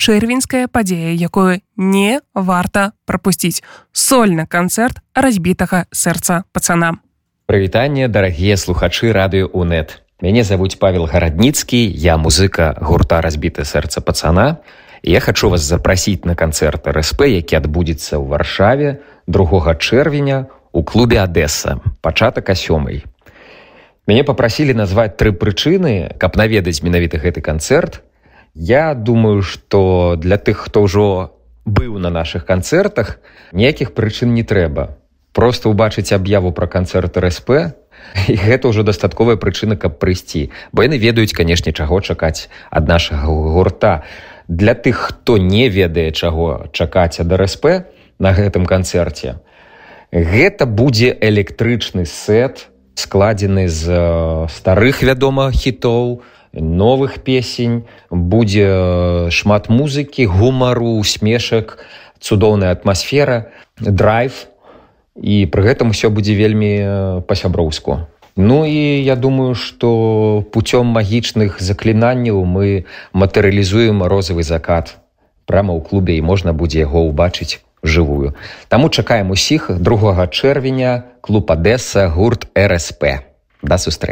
чэрвеньская падзея якую не варта прапусціць. Сольны канцэрт разбітага сэрца пацана прывітанне дарагія слухачы радыё унет мяне завуць павел гарадніцкі я музыка гурта разбіта сэрца пацана я хочу вас запрасіць на канцэрт рсп які адбудзецца ў варшаве другога чэрвеня у клубе адэса пачатак а сёмай. Мяне попрасілі назваць тры прычыны каб наведаць менавіта гэты канцэрт я думаю что для тых хто ўжо быў на наших канцэртах ніякіх прычын не трэба. Просто ўбачыць аб'яву пра канцэрт рсп і гэта ўжо дастатковая прычына каб прыйсці. Бо яны ведаюць канешне чаго чакаць ад нашага гурта. Для тых хто не ведае чаго чакаць ад рсп на гэтым канцэрце гэта будзе электрычны сет складзены з э, старых вядома хітоў новых песень будзе э, шмат музыкі гумару смешак цудоўная атмасфера драйв і пры гэтым усё будзе вельмі э, па-сяброўску Ну і я думаю, што путём магічных заклінанняў мы матэрыялізуем розавы закат прямо ў клубе і можна будзе яго ўбачыць жывую. Таму чакаем усіх другога чэрвеня клуб Адэса гурт РСП. Да сустрэч.